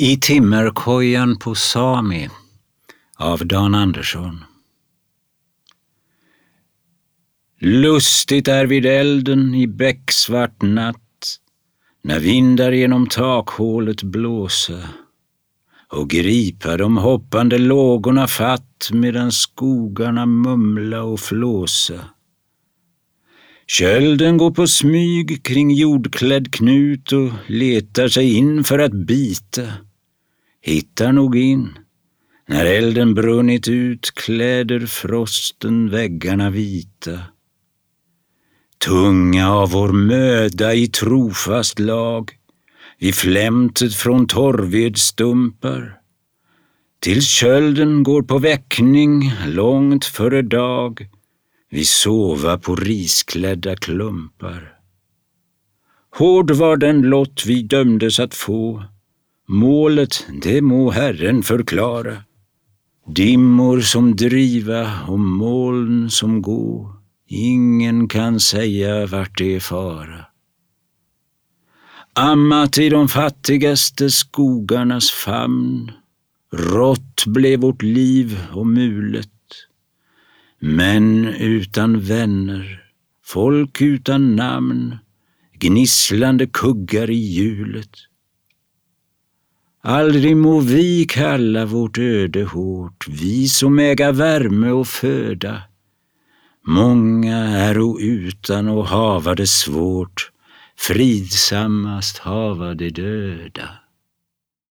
I timmerkojan på Sami av Dan Andersson. Lustigt är vid elden i becksvart natt när vindar genom takhålet blåsa och gripa de hoppande lågorna fatt medan skogarna mumla och flåsa. Kölden går på smyg kring jordklädd knut och letar sig in för att bita. Hittar nog in. När elden brunnit ut kläder frosten väggarna vita. Tunga av vår möda i trofast lag, vid flämtet från torvedstumpar. Tills kölden går på väckning långt före dag, vi sova på risklädda klumpar. Hård var den lott vi dömdes att få, målet det må Herren förklara. Dimmor som driva och moln som gå, ingen kan säga vart det är fara. Ammat i de fattigaste skogarnas famn, rått blev vårt liv och mulet. Män utan vänner, folk utan namn, gnisslande kuggar i hjulet. Aldrig må vi kalla vårt öde hårt, vi som äga värme och föda. Många är utan och hava det svårt, fridsammast hava de döda.